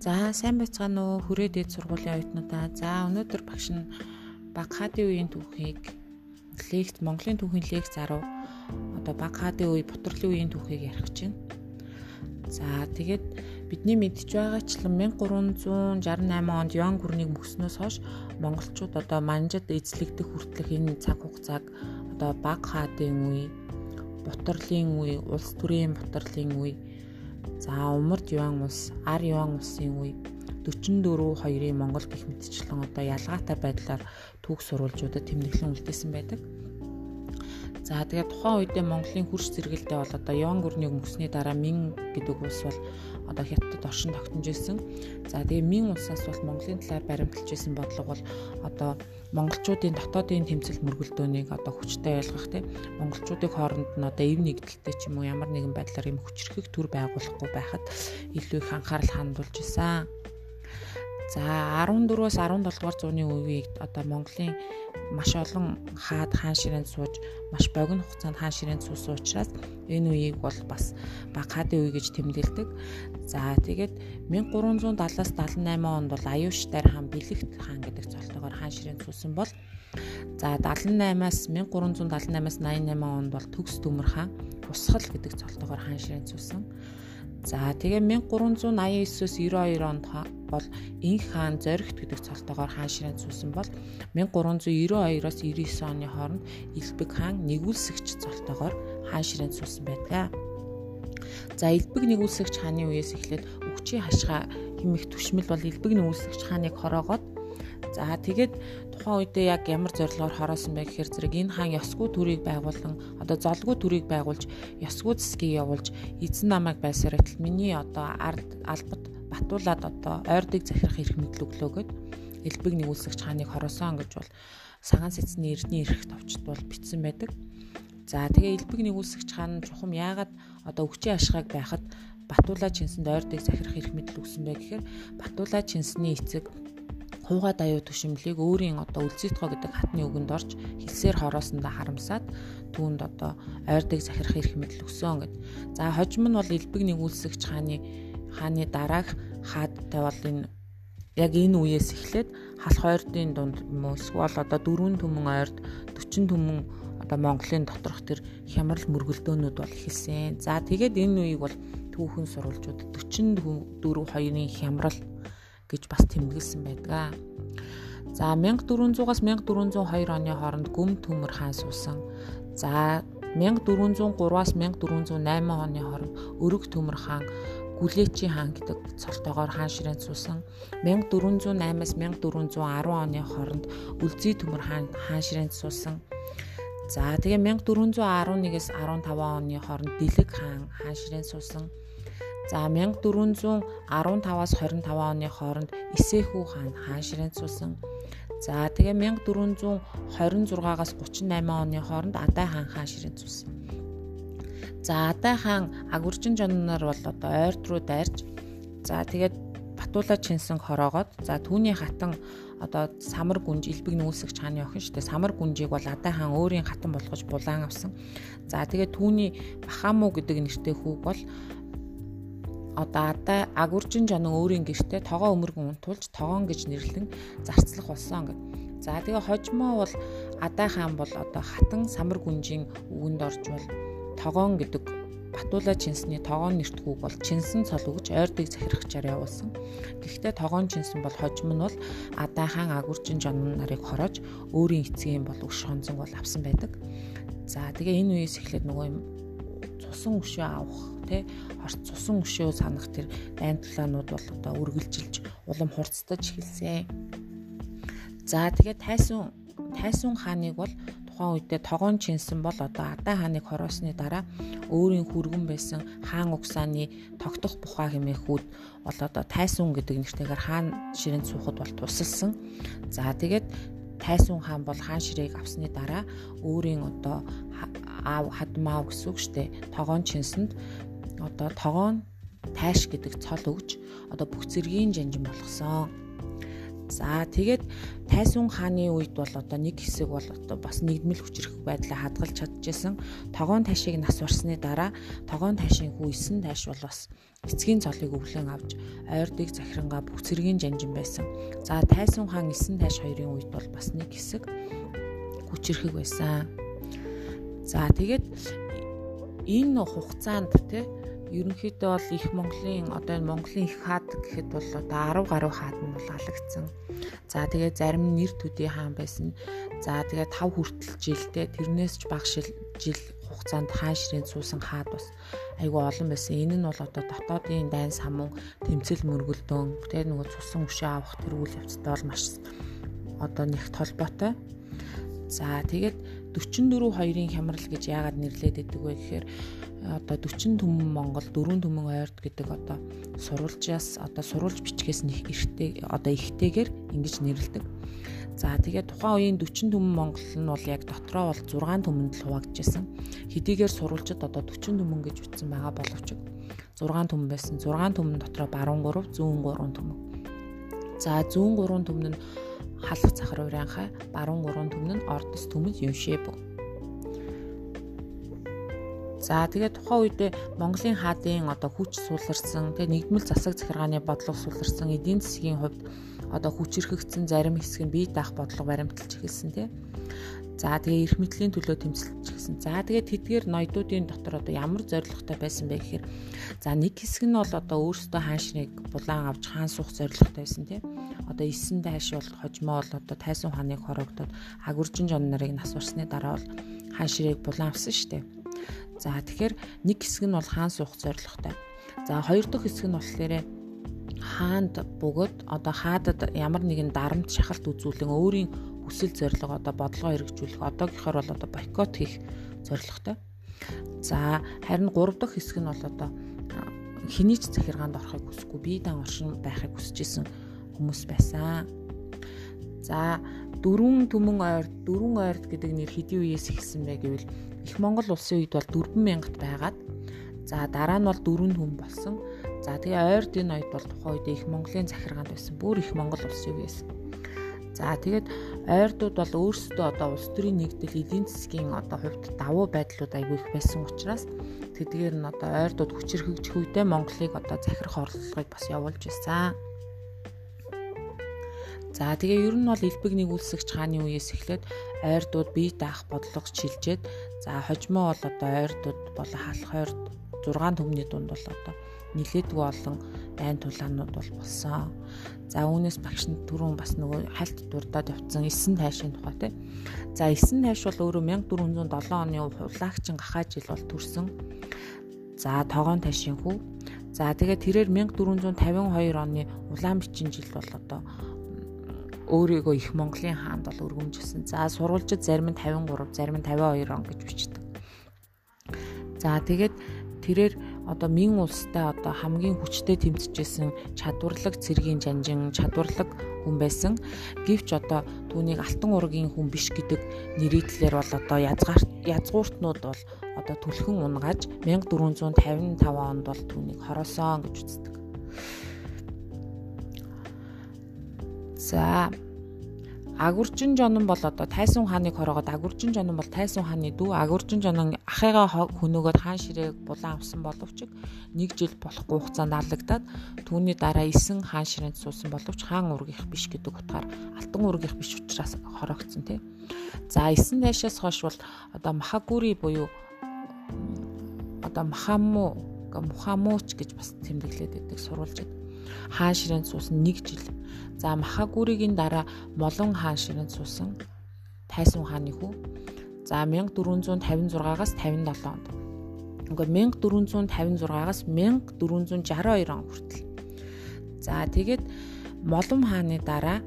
За сайн байцгаана уу хүрээ дээд сургуулийн оюутнуудаа. За өнөөдөр багш нь баг хаадын үеийн түүхийг лекц Монголын түүхийн лекц 10 одоо баг хаадын үе Бутрлын үеийн түүхийг ярих гэж байна. За тэгээд бидний мэдж байгаачлан 1368 онд Юан гүрнийг мөснөөс хойш монголчууд одоо манжид эзлэгдэх хүртэлх энэ цаг хугацааг одоо баг хаадын үе, Бутрлын үе, улс төрийн Бутрлын үе За умард юан ус, ар юан усын үе 44 2-ын Монгол гих мэтчлэн одоо ялгаатай байдлаар түүх сурвалжуудад тэмдэглэн үлдээсэн байдаг. За тэгээд тухайн үедээ Монголын хөрш зэрэгэлдээ бол одоо Юан гүрнийг мөсний дараа Мин гэдэг улс бол одоо хятадд оршин тогтнож ирсэн. За тэгээ Мин улсаас бол Монголын талаар баримталж ирсэн бодлого бол одоо монголчуудын дотоодын тэмцэл мөргөлдөөнийг одоо хүчтэй ойлгох тийм монголчуудын хооронд нь одоо эв нэгдэлтэй ч юм уу ямар нэгэн байдлаар юм хүчрхэг төр байгуулахгүй байхад илүү их анхаарал хандуулж исэн. За 14-өөс 17 дугаар зууны үеийг одоо Монголын маш олон хаад хаан ширээнд сууж маш богино хугацаанд хаан ширээнд суусан учраас энэ үеийг бол бас баг хаадын үе гэж тэмдэглэдэг. За тэгээд 1370-аас 78 онд бол Аюуштайр хаан Бэлэгт хаан гэдэг цолтойгоор хаан ширээнд суусан бол за 78-аас 1378-аас 88 онд бол Төгс Төмөр хаан Усхал гэдэг цолтойгоор хаан ширээнд суусан. За тэгээ 1389-өөс 92 онд бол Инх хаан Зоригт гэдэг цолтойгоор хаан ширээнд суусан бол 1392-оос 99 оны хооронд Илбэг хаан нэгүүлсэгч цолтойгоор хаан ширээнд суусан байдаг. За Илбэг нэгүүлсэгч хааны үеэс эхлээд Үгчийн хашгаа химэх түшмэл бол Илбэг нэгүүлсэгч хааныг хороогоод За тэгээд тухайн үедээ яг ямар зорилгоор хороосон бэ гэхээр зэрэг энэ хаан ёсгүй төрийг байгуулан одоо золгүй төрийг байгуулж ёсгүй засгийг явуулж эзэн намайг байсаар байтал миний одоо ард албад батуулаад одоо ойрдыг захирах эрх мэдэл өглөөгöd элбэг нэгүүлсэгч хааныг хороосон гэж бол сагаан сэцний эрдний эрх товчд бол бичсэн байдаг. За тэгээ элбэг нэгүүлсэгч хаан чухам яагаад одоо өвчийн ашгааг байхад Батуулаа чинсэнд ойрдыг захирах эрх мэдэл өгсөн бэ гэхээр Батуулаа чинсний эцэг хуугаа даяу төшөмлийг өөрийн одоо үлзитгоо гэдэг хатны үгэнд орж хэлсээр хороосондоо харамсаад түүнд одоо ойрдыг захирах эрх мэдэл өгсөн гэд. За хожим нь бол элбэг нэгүүлсэгч хааны хааны дараах бол энэ яг энэ үеэс эхлээд халах ойрдын дунд юм уу эсвэл одоо дөрвөн түмэн ойрд 40 түмэн одоо Монголын доторх тэр хямрал мөргөлдөөнүүд бол эхэлсэн. За тэгээд энэ үеийг бол түүхэн сурвалжууд 44 хоёрын хямрал гэж бас тэмдэглэсэн байдаг. За 1400-аас 1402 оны хооронд Гүм Төмөр хаан суусан. За 1403-аас 1408 оны хооронд Өрөг Төмөр хаан Гүлээчийн хаан гэдэг цолтойгоор хаан ширээнд суусан. 1408-аас 1410 оны хооронд Үлзий Төмөр хаан хаан ширээнд суусан. За тэгээ 1411-ээс 15 оны хооронд Дэлэг хаан хаан ширээнд суусан. За 1415-аас 25 оны хооронд Исэхүү хаан хаан ширээнд суусан. За тэгээ 1426-аас 38 оны хооронд Адай хаан хаан ширээнд суусан. За Адай хаан агуржин жонноор бол одоо ойрд руу дайрч за тэгээд Батуула чинсэн хороогоод за түүний хатан одоо самар гүнж элбэг нүүсгч хааны охин штэ самар гүнжийг бол Адай хаан өөрийн хатан болгож булаан авсан. За тэгээд түүний Бахаму гэдэг нэртэй хүүг бол одоо адаа агуржин жонон өөрийн гэртээ тогоо өмөргөн унтуулж тогоон гэж нэрлэн зарцлах болсон гэд. За тэгээ хожмоо бол адаа хаан бол одоо хатан самар гүнжийн үгэнд орж бол тогоон гэдэг Батуула чинсний тогоон нэртгүүг бол чинсэн цол өгж ойрдыг захирахчаар явуулсан. Гэхдээ тогоон чинсэн бол хожим нь бол адаа хаан агуржин жонон нарыг хороож өөрийн эцгийн бол өш хонзон бол авсан байдаг. За тэгээ энэ үеэс эхлээд нөгөө юм цусан өшөө авах тий хорт цусан өшөө санах тэр дайнтлаанууд бол одоо үргэлжилж улам хурцтаж эхэлсэн. За тэгээд тайсун тайсун хааныг бол тухайн үедээ тогоон чинсэн бол одоо Адаа хааныг хороосны дараа өөрийн хүргэн байсан хаан угсааны тогтох бухаа хэмээх үд бол одоо тайсун гэдэг нэртэйгээр хаан ширэнд суухад бол тусалсан. За тэгээд тайсун хаан бол хаан ширээг авсны дараа өөрийн одоо аав хадмаа гэсэн үг штэ тогоон чинсэнд одоо тогоон тайш гэдэг цол өгж одоо бүх зэргийн жанжин болгосон. За тэгээд тайсун хааны үед бол одоо нэг хэсэг бол одоо бас нэгдмэл хүчрэх байдлаа хадгалж чадчихсан. Тогоон ташийг нас барсны дараа тогоон ташийн хүү 9 таш бол бас эцгийн цолыг өвлөн авч ойрдыг захирангаа бүх цэргийн жанжин байсан. За тайсун хаан 9 таш хоёрын үед бол бас нэг хэсэг хүчрэхэг байсан. За тэгээд энэ хугацаанд те ерөнхийдөө бол их Монголын одоо энэ Монголын их хаад гэхэд бол одоо 10 гаруй хаад нь бол алагдсан. За тэгээ зарим нэр төдий хаан байсан. За тэгээ 5 хүртэл жилдээ тэрнээс ч бага жил хугацаанд хаан ширээн суусан хаад бас айгүй олон байсан. Энэ нь бол одоо дотоодын дайн самун тэмцэл мөргөлдөөн тэгээ нөгөө цусан өшөө авах тэр үйл явцтай бол маш одоо нэгт холбоотой. За тэгээд 44 хоёрын хямрал гэж яагаад нэрлээд байдаг вэ гэхээр одоо 40 түмэн Монгол 4 түмэн ойрд гэдэг одоо сурвалжаас одоо сурвалж бичгээс нь эртээ одоо ихтэйгээр ингэж нэрлдэг. За тэгээд тухайн үеийн 40 түмэн Монгол нь бол яг дотроо бол 6 түмэнд л хуваагдчихсан. Хэдийгээр сурвалжид одоо 40 түмэн гэж үтсэн байгаа боловч 6 түмэн байсан. 6 түмэн дотроо баруун 3, зүүн 3 түмэн. За зүүн 3 түмэн нь халах цахар урянхай, баруун 3 түмэн нь ордос түмэн Юншэб За тэгээд тухайн үед Монголын хаадын одоо хүч сууларсан, тэгээд нэгдмэл засаг захиргааны бодлого сууларсан эдийн засгийн хувьд одоо хүчрхэгдсэн зарим хэсэг нь бие даах бодлого баримталж эхэлсэн тий. За тэгээ эрх мэдлийн төлөө тэмцэлж гисэн. За тэгээд тэдгээр ноёдуудын дотор одоо ямар зорилготой байсан бэ гэхээр за нэг хэсэг нь бол одоо өөрсдөө хаан шинийг булаан авч хаан суух зорилготой байсан тийм. Одоо 9 дайш бол хожмоо бол одоо тайсан хааныг хорогдоод агуржин жон нарыг нас барсны дараа бол хаан ширийг булаан авсан шүү дээ. За тэгэхээр нэг хэсэг нь бол хаан суух зорилготой. За хоёр дахь хэсэг нь болохоор хаанд бөгөөд одоо хаадад ямар нэгэн дарамт шахалт үзүүлэн өөрийн хүсэл зорилго одоо бодлогоо хэрэгжүүлэх одоогийнхоор бол одоо бойкот хийх зорилготой. За харин гурав дахь хэсэг нь бол одоо хэний ч захиргаанд орохыг хүсэхгүй бие дан оршин байхыг хүсэж исэн хүмүүс байсан. За дөрвөн түмэн ойрд дөрвөн ойрд гэдэг нэр хэдийн үеэс ихсэн бэ гэвэл Их Монгол улсын үед бол 4000-т байгаад за дараа нь бол 4 хүн болсон. За тэгээ ойрд энэ ойд бол тухайн үед их Монголын захиргаанд байсан. Бүр их Монгол улсын үе байсан. За тэгээд ойрдууд бол өөрсдөө одоо улс төрийн нэгдэл эдийн засгийн одоо хувьд давуу байдлууд айгүй их байсан учраас тэдгээр нь одоо ойрдууд хүчирхэгжих үедээ Монголыг одоо захирах орлогыг бас явуулж байсан. За тэгээ ер нь бол элбэг нэгүүлсэгч хааны үеэс эхлээд ойрдууд бие даах бодлого чилжээд за хожмоо бол одоо ойрдууд болон халах ойрд 6 төмний дунд бол одоо нилээдгүй олон дайн тулаанууд бол болсон. За үүнээс багш нь түрүүн бас нөгөө хальт дурдаад явцсан 9 тайшийн тухай тий. За 9 тайш бол өөрөө 1407 оны хулагчин гахаа жил бол төрсөн. За тогоон тайшийн хүү. За тэгээд тэрээр 1452 оны улаан бичин жил бол одоо өөрийгөө их Монголын хаанд бол өргөмжилсөн. За сурвалжид зарим нь 53, зарим нь 52 он гэж бичдэг. За тэгээд тэрээр одоо мин улстай одоо хамгийн хүчтэй тэмцэжсэн чадварлаг цэргийн жанжин, чадварлаг хүн байсан. Гэвч одоо түүнийг алтан ургийн хүн биш гэдэг нэрийдлэр бол одоо язгаар язгууртнууд бол одоо түлхэн унгааж 1455 онд бол түүнийг хороосон гэж үздэг. За Агуржин жонон бол одоо Тайсун хааныг хороогоод Агуржин жонон бол Тайсун хааны дүү. Агуржин жонон ахыгаа хөнөөгөөд хаан ширээг булан авсан боловч нэг жил болохгүй хугацаанд алагдаад түүний дараа 9 хаан ширээнд суусан боловч хаан ургих биш гэдэг утгаар алтан ургих биш учраас хороогдсон тий. За 9 найшаас хойш бол одоо Махагүри буюу одоо Махаму Мухамууч гэж бас тэмдэглээд байдаг сурвалжид хаан ширээнд суусан 1 жил За Махагүригийн дараа Молон хаан ширэнд суусан Тайсун хааны хүү. За 1456-аас 57 онд. Ингээд 1456-аас 1462 он хүртэл. За тэгээд Молон хааны дараа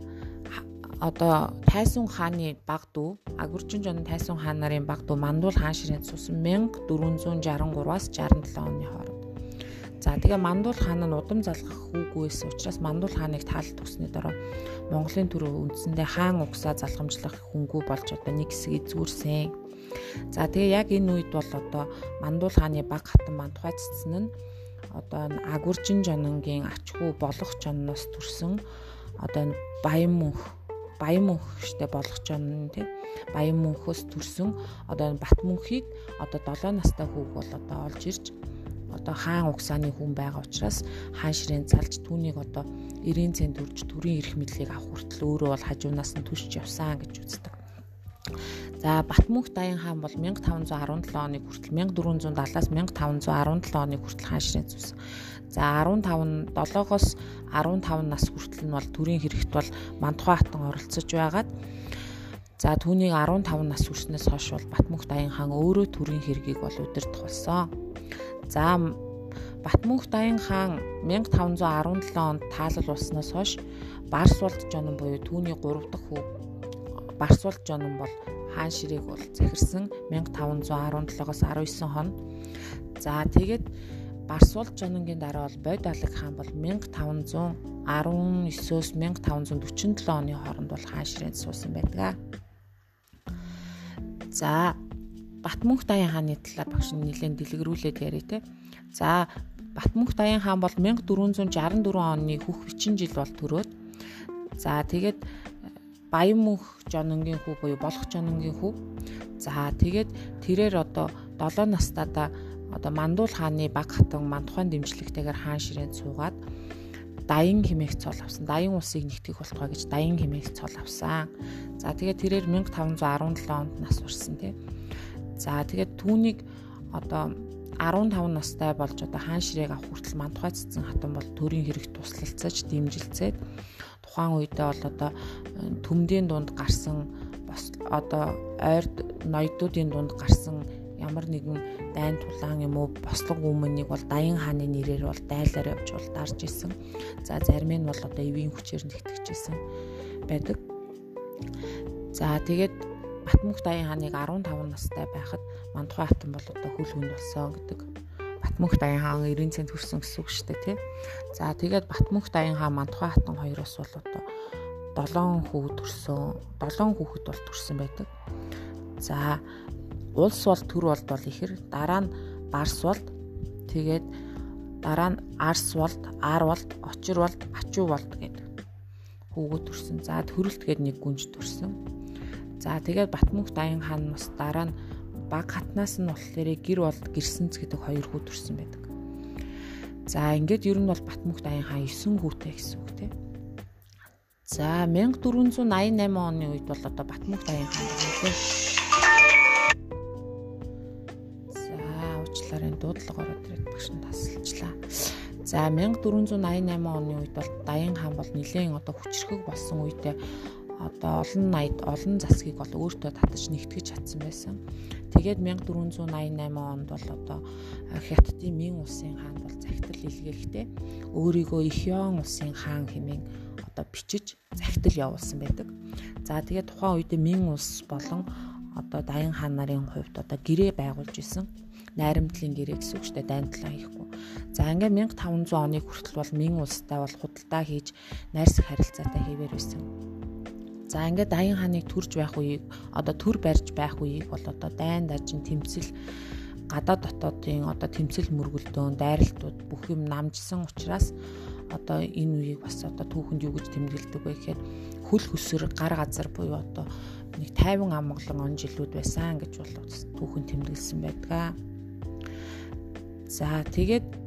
одоо Тайсун хааны баг дүү Агурчин жон Тайсун хаан нарын баг дүү Мандуул хаан ширэнд суусан 1463-аас 67 оны хооронд. За тэгээ Мандуул хаан нь удам залгах хүүгүй байсан учраас Мандуул хааныг таалт тусны дараа Монголын төрөө үндсэндээ хаан угсаа залгамжлах хөнгүү болж одоо нэг хэсэг эзүүрсэн. За тэгээ яг энэ үед бол одоо Мандуул хааны баг хатан маань тухайцсан нь одоо агуржин жононгийн ачхүү болох жонноос төрсөн одоо баян мөнх баян мөнх штэ болгож байна тий баян мөнхөөс төрсөн одоо бат мөнхийг одоо 7 настай хүүг бол одоо олж ирж одоо хаан угсааны хүн байгаа учраас хаан ширээн цалж түүнийг одоо 90 цент төрж төрийн эрх мэдлийг авах хүртэл өөрөө бол хажуунаас нь төшж явсан гэж үздэг. За Батмөнх Даян хаан бол 1517 оны хүртэл 1470-аас 1517 оны хүртэл хаан ширээн зүүсэн. За 15 7-оос 15 нас хүртэл нь бол төрийн хэрэгт бол Мантухай хатан оролцож байгаад За түүнийг 15 нас хүрснээс хойш бол Батмөнх Даян хаан өөрөө төрийн хэргийг бол удирдах болсон. За Батмөнх Даян хаан 1517 онд таалал болсноос хойш Барсвалд Жонон буюу түүний 3 дахь хүү Барсвалд Жонон бол хаан ширээг бол захирсан 1517-оос 19 хоног. За тэгээд Барсвалд Жононгийн дараа бол Бод Алаг хаан бол 1519-өөс 1547 оны хооронд бол хаан ширээнд суусан байдаг. За Батмөнх Даян хааны талаар багш нэлээд дэлгэрүүлээд яриа те. За Батмөнх Даян хаан бол 1464 оны хөх бичин жил бол төрөөд за тэгээд Баян мөнх жононгийн хүү буюу болох жононгийн хүү. За тэгээд тэрээр одоо 7 настайдаа одоо Мандуул хааны баг хатан Мандухайн дэмжлэгтэйгээр хаан ширээнд суугаад даян хэмээх цол авсан. Даян улсыг нэгтгэх болтугай гэж даян хэмээх цол авсан. За тэгээд тэрээр 1517 онд нас урсан тий. За тэгээд түүнийг одоо 15 настай болж одоо хаан ширээг авах хүртэл мантухай цэцэн хатан бол төрийн хэрэгт туслалцаж дэмжилцээд тухайн үедээ бол одоо төмдийн дунд гарсан одоо ойрд ноёдуудын дунд гарсан ямар нэгэн дайн тулаан юм уу бослог өмнөнийг бол Даян хааны нэрээр бол дайлаар явж бол дарж исэн. За зарим нь бол одоо эвийн хүчээр нэгтгэжсэн байдаг. За тэгээд Батмөнх Даян хааныг 15 настай байхад Мандухай хатан бол одоо хөл хүнд болсон гэдэг. Батмөнх Даян хаан 90 цент хүрсэн гэсэн үг шүү дээ тий. За тэгээд Батмөнх Даян хаан Мандухай хатан хоёроос бол одоо 7 хүү төрсөн. 7 хүүхэд бол төрсэн байдаг. За улс бол төр болд бол ихэр дараа нь барс болд тэгээд дараа нь арс болд ар болд очир болд ачуу болд гэдэг хүүгүүд төрсөн. За төрөлт гээд нэг гүнж төрсөн. За тэгээд Батмөнх Даян хаан бас дараа нь баг хатнаас нь болохоор гэр болд гэрсэнц гэдэг хоёр хүү төрсэн байдаг. За ингээд ер нь бол Батмөнх Даян хаан 9 хүүтэй гэсэн үг тийм. За 1488 оны үед бол одоо Батмөнх Даян хаан тийм. За уучлаарай дуудлагаар өдрөд багш нь тасалчлаа. За 1488 оны үед бол Даян хаан бол нэлээд одоо хүчрхэг болсон үедээ одоо олон найд олон засгийг бол өөртөө татаж нэгтгэж чадсан байсан. Тэгээд 1488 онд бол одоо Хятадын Мин улсын хаан бол захидал илгээхдээ өөрийгөө Ихён улсын хаан хэмээн одоо бичиж захидал явуулсан байдаг. За тэгээд тухайн үед Мин улс болон одоо Даян хаан нарын хувьд одоо гэрээ байгуулж исэн найрамдлын гэрээ гэсэн үг шүү дээ дайндлаа хийхгүй. За ингээд 1500 оны хүртэл бол Мин улстай бол худалдаа хийж найрс харилцаатай хийвэр байсан. За ингээд Даян хааныг төрж байх үеийг одоо төр барьж байх үеийг бол одоо дайн дажин тэмцэл гадаад дотоодын одоо тэмцэл мөргөлдөөн дайралтууд бүх юм намжсан учраас одоо энэ үеийг бас одоо түүхэнд юу гэж тэмдэглэдэг вэ гэхээр хөл хөсөр гар газар буюу одоо нэг 50 амгалан он жилүүд байсан гэж бол түүхэн тэмдэглэсэн байдаг. За тэгээд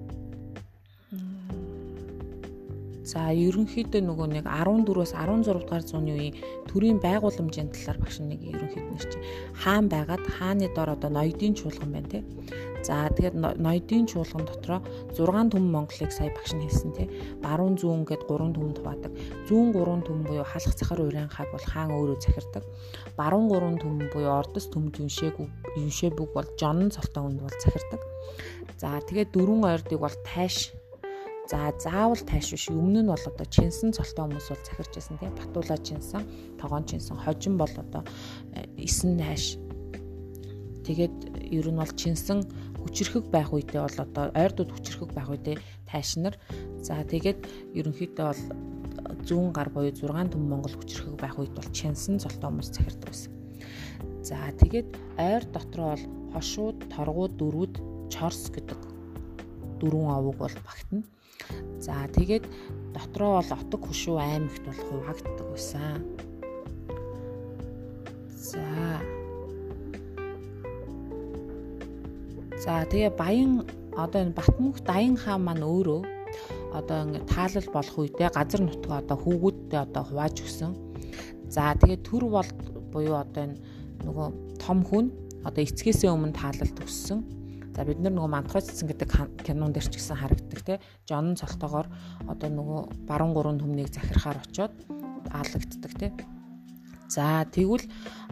За ерөнхийдөө нөгөө нэг 14-өөс 16 дугаар зууны үеийн төрийн байгууламжийн талаар багш нэг ерөнхийд нэр чи хаан байгаад хааны дор одоо ноёдын чуулган байна тий. За тэгээд ноёдын чуулган дотроо 6 түмэн Монголыг сая багш нь хэлсэн тий. Баруун зүүн гээд 3 түмэн хуваадаг. Зүүн 3 түмэн буюу халах цахар урийн хаг бол хаан өөрөө захирдаг. Баруун 3 түмэн буюу ордос түмэнд юншээг юншэбүг бол жонн цолтон үнд бол захирдаг. За тэгээд дөрвөн ойрдыг бол тайш За заавал тайш биш. Өмнө нь бол одоо чинсэн цолтой хүмүүс бол захирч байсан тийм батуула чинсэн, тогоон чинсэн, хожин бол одоо э, эсэн тайш. Тэгээд ер нь бол чинсэн хүчрхэг байх үедээ бол одоо ойрдууд хүчрхэг байх үедээ тайшнар. За тэгээд ерөнхийдөө бол зүүн гар буюу 6 төм Монгол хүчрхэг байх үед бол чинсэн цолтой хүмүүс захирдаг байсан. За тэгээд ойр дотроо бол хошууд, торгууд, дөрүүд, чорс гэдэг 6 төрлийн дөрвөн овог бол багтана. За тэгээд дотроо бол отог хөшөө аймагт бол хуваагддаг байсан. За. За тэгээ баян одоо энэ Батмөнх Даян хаан маань өөрөө одоо ингэ таалал болох үедээ газар нутгаа одоо хүүгүүдтэй одоо хувааж өгсөн. За тэгээ төр бол буюу одоо энэ нөгөө том хүн одоо эцгээсээ өмнө таалалд өссөн. За бид нар нөгөө мантгач цэцэн гэдэг кинон дээр ч гэсэн харагддаг те. Жонн цолтоогоор одоо нөгөө баруун гурван төмнийг захирахаар очоод аалагддаг те. За тэгвэл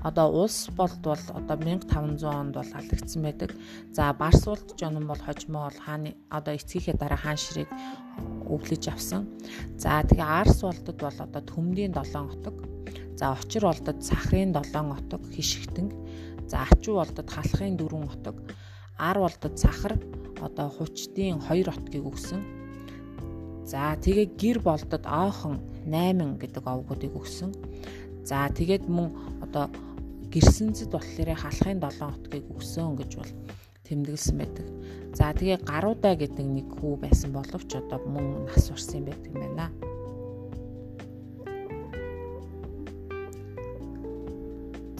одоо улс болд бол одоо 1500 онд бол алдагдсан байдаг. За Барсуулт жонон бол хожимоо бол хааны одоо эцгийнхээ дараа хаан ширийг өвлөж авсан. За тэгээ Арс болдод бол одоо төмдийн 7 отог. За Очир болдод Сахрын 7 отог хишигтэн. За Ачуу болдод Халахын 4 отог. Ар болдод сахар одоо хучдын 2 отгийг өгсөн. За тэгээ гэр болдод оохон 8 гэдэг овгуудыг өгсөн. За тэгээд мөн одоо гэрсэнцэд болохоор халахын 7 отгийг өгсөн гэж бол тэмдэглэсэн байдаг. За тэгээ гаруудаа гэдэг нэг хүү байсан боловч одоо мөн нас урсан байдаг юм байна.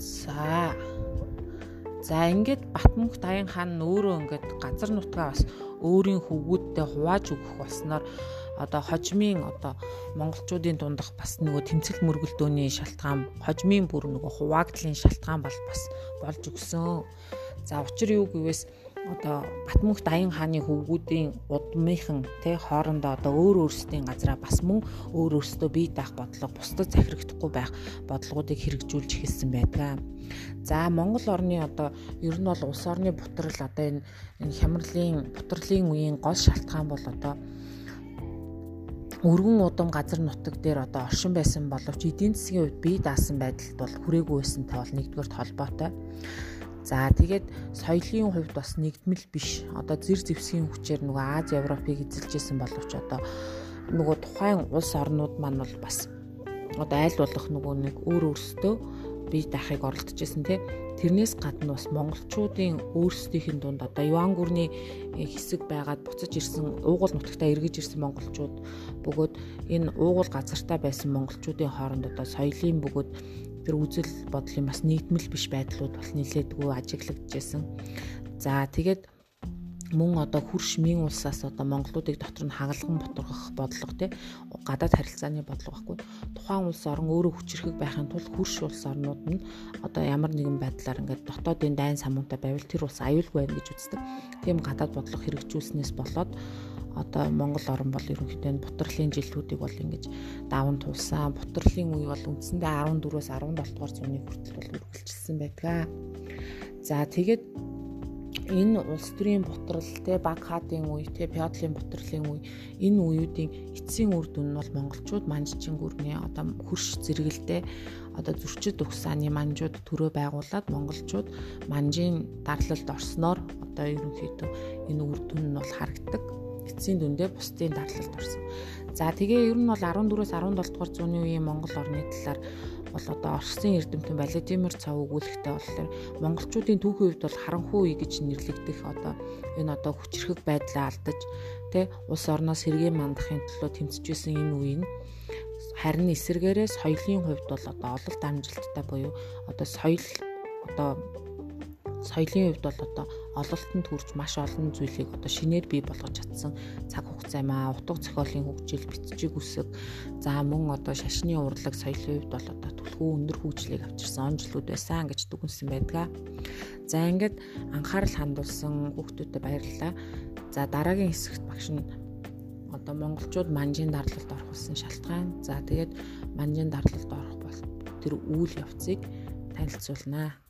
За За ингээд Батмөнх Даян хаан өөрөө ингээд газар нутгаа бас өөрийн хөвгүүдтэй хувааж өгөх болсноор одоо хожмын одоо монголчуудын дундах бас нөгөө тэмцэл мөргөлдөөний шалтгаан хожмын бүр нөгөө хуваагдлын шалтгаан бол бас болж өгсөн. За учир юу гэвээс одоо Батмөнх Даян хааны хөвгүүдийн удмынхан тэ хоорондоо одоо өөр өөрсдийн газараа бас мөн өөр өөрсдөө бие даах бодлого бусдад захирагдахгүй байх бодлогуудыг хэрэгжүүлж эхэлсэн байдаг. За Монгол орны одоо ер нь бол улс орны бутрал одоо энэ хямралын бутрлын үеийн гол шалтгаан бол одоо өргөн удам газар нутаг дээр одоо оршин байсан боловч эдийн засгийн хувьд бие даасан байдалд бол хүрээгүй байсантай бол нэгдүгээр холбоотой. За тэгээд соёлын хувьд бас нэгдмэл биш. Одоо зэр зэвсгийн хүчээр нөгөө Аз Европыг эзэлжсэн боловч одоо нөгөө тухайн улс орнууд маань бол бас одоо айл болох нөгөө нэг өөр өөрсдөө бие даахыг оролдож байсан тий. Тэрнээс гадна бас монголчуудын өөрсдийнх нь дунд одоо Юан гүрний хэсэг байгаад буцаж ирсэн уугуул нутагтаа эргэж ирсэн монголчууд бөгөөд энэ уугуул газартаа байсан монголчуудын хооронд одоо соёлын бөгөөд тэр үзэл бодлын бас нийтмэл биш байдлууд бол нэлээдгүй ажиглагдчихсэн. За тэгээд мөн одоо хурш мийн улсаас одоо монголуудыг дотор нь хагалган боторгох бодлого тий гадаад харилцааны бодлого байхгүй тухайн улс орн өөрөө хүчрэхэг байхын тулд хурш улс орнууд нь одоо ямар нэгэн байдлаар ингээд дотоодын дайн самуунтай байвал тэр улс аюулгүй байна гэж үздэг. Тийм гадаад бодлого хэрэгжүүлснээс болоод одоо Монгол орн бол ерөнхийдөө бутрлын жилүүдийг бол ингэж даван туулсан. Бутрлын үе бол үндсэндээ 14-өөс 17 дугаар зууны хүртэл бол үргэлжилсэн байдаг. За тэгээд энэ улс төрийн бутрал те баг хаадын үе те пеодлын бутрлын үе энэ үеүүдийн эцсийн үр дүн нь бол монголчууд манжчин гүрний одоо хөрш зэрэгэлдээ одоо зөрчид угсааны манжууд төрөө байгуулад монголчууд манжийн дарлалд орсноор одоо ерөнхийдөө энэ үр дүн нь бол харагддаг эцсийн дүндээ бусдын дарлалд орсон. За тэгээ ер нь бол 14-өөс 17 дугаар зууны үеийн Монгол орны талаар бол одоо Орсын эрдэмтэн Владимир Цав өгүүлэхтэй болохоор монголчуудын түүхийн үед бол харанхуй үе гэж нэрлэгдэх одоо энэ одоо хүчрхэг байдлаа алдаж тэ улс орноос сэргээ мандахын төлөө тэмцэжсэн энэ үе нь харин эсэргээрээ соёлын хувьд бол одоо ололт амжилттай буюу одоо соёл одоо соёлын хувьд бол одоо ололтонд хүрч маш олон зүйлийг одоо шинээр бий болгож чадсан цаг хугацаа юм аа. Утга зохиолын хөгжил, бичиг үсэг, за мөн одоо шашны урлаг соёлын хувьд бол одоо түлхүү өндөр хөгжлийг авчирсан он жилүүд байсан гэж дүгнсэн байдаг. За ингээд анхаарал хандуулсан хүүхдүүдэд баярлалаа. За дараагийн хэсэгт багш нь одоо монголчууд манжийн дарлалд орох болсон шалтгаан. За тэгээд манжийн дарлалд орох бол тэр үйл явцыг танилцуулнаа.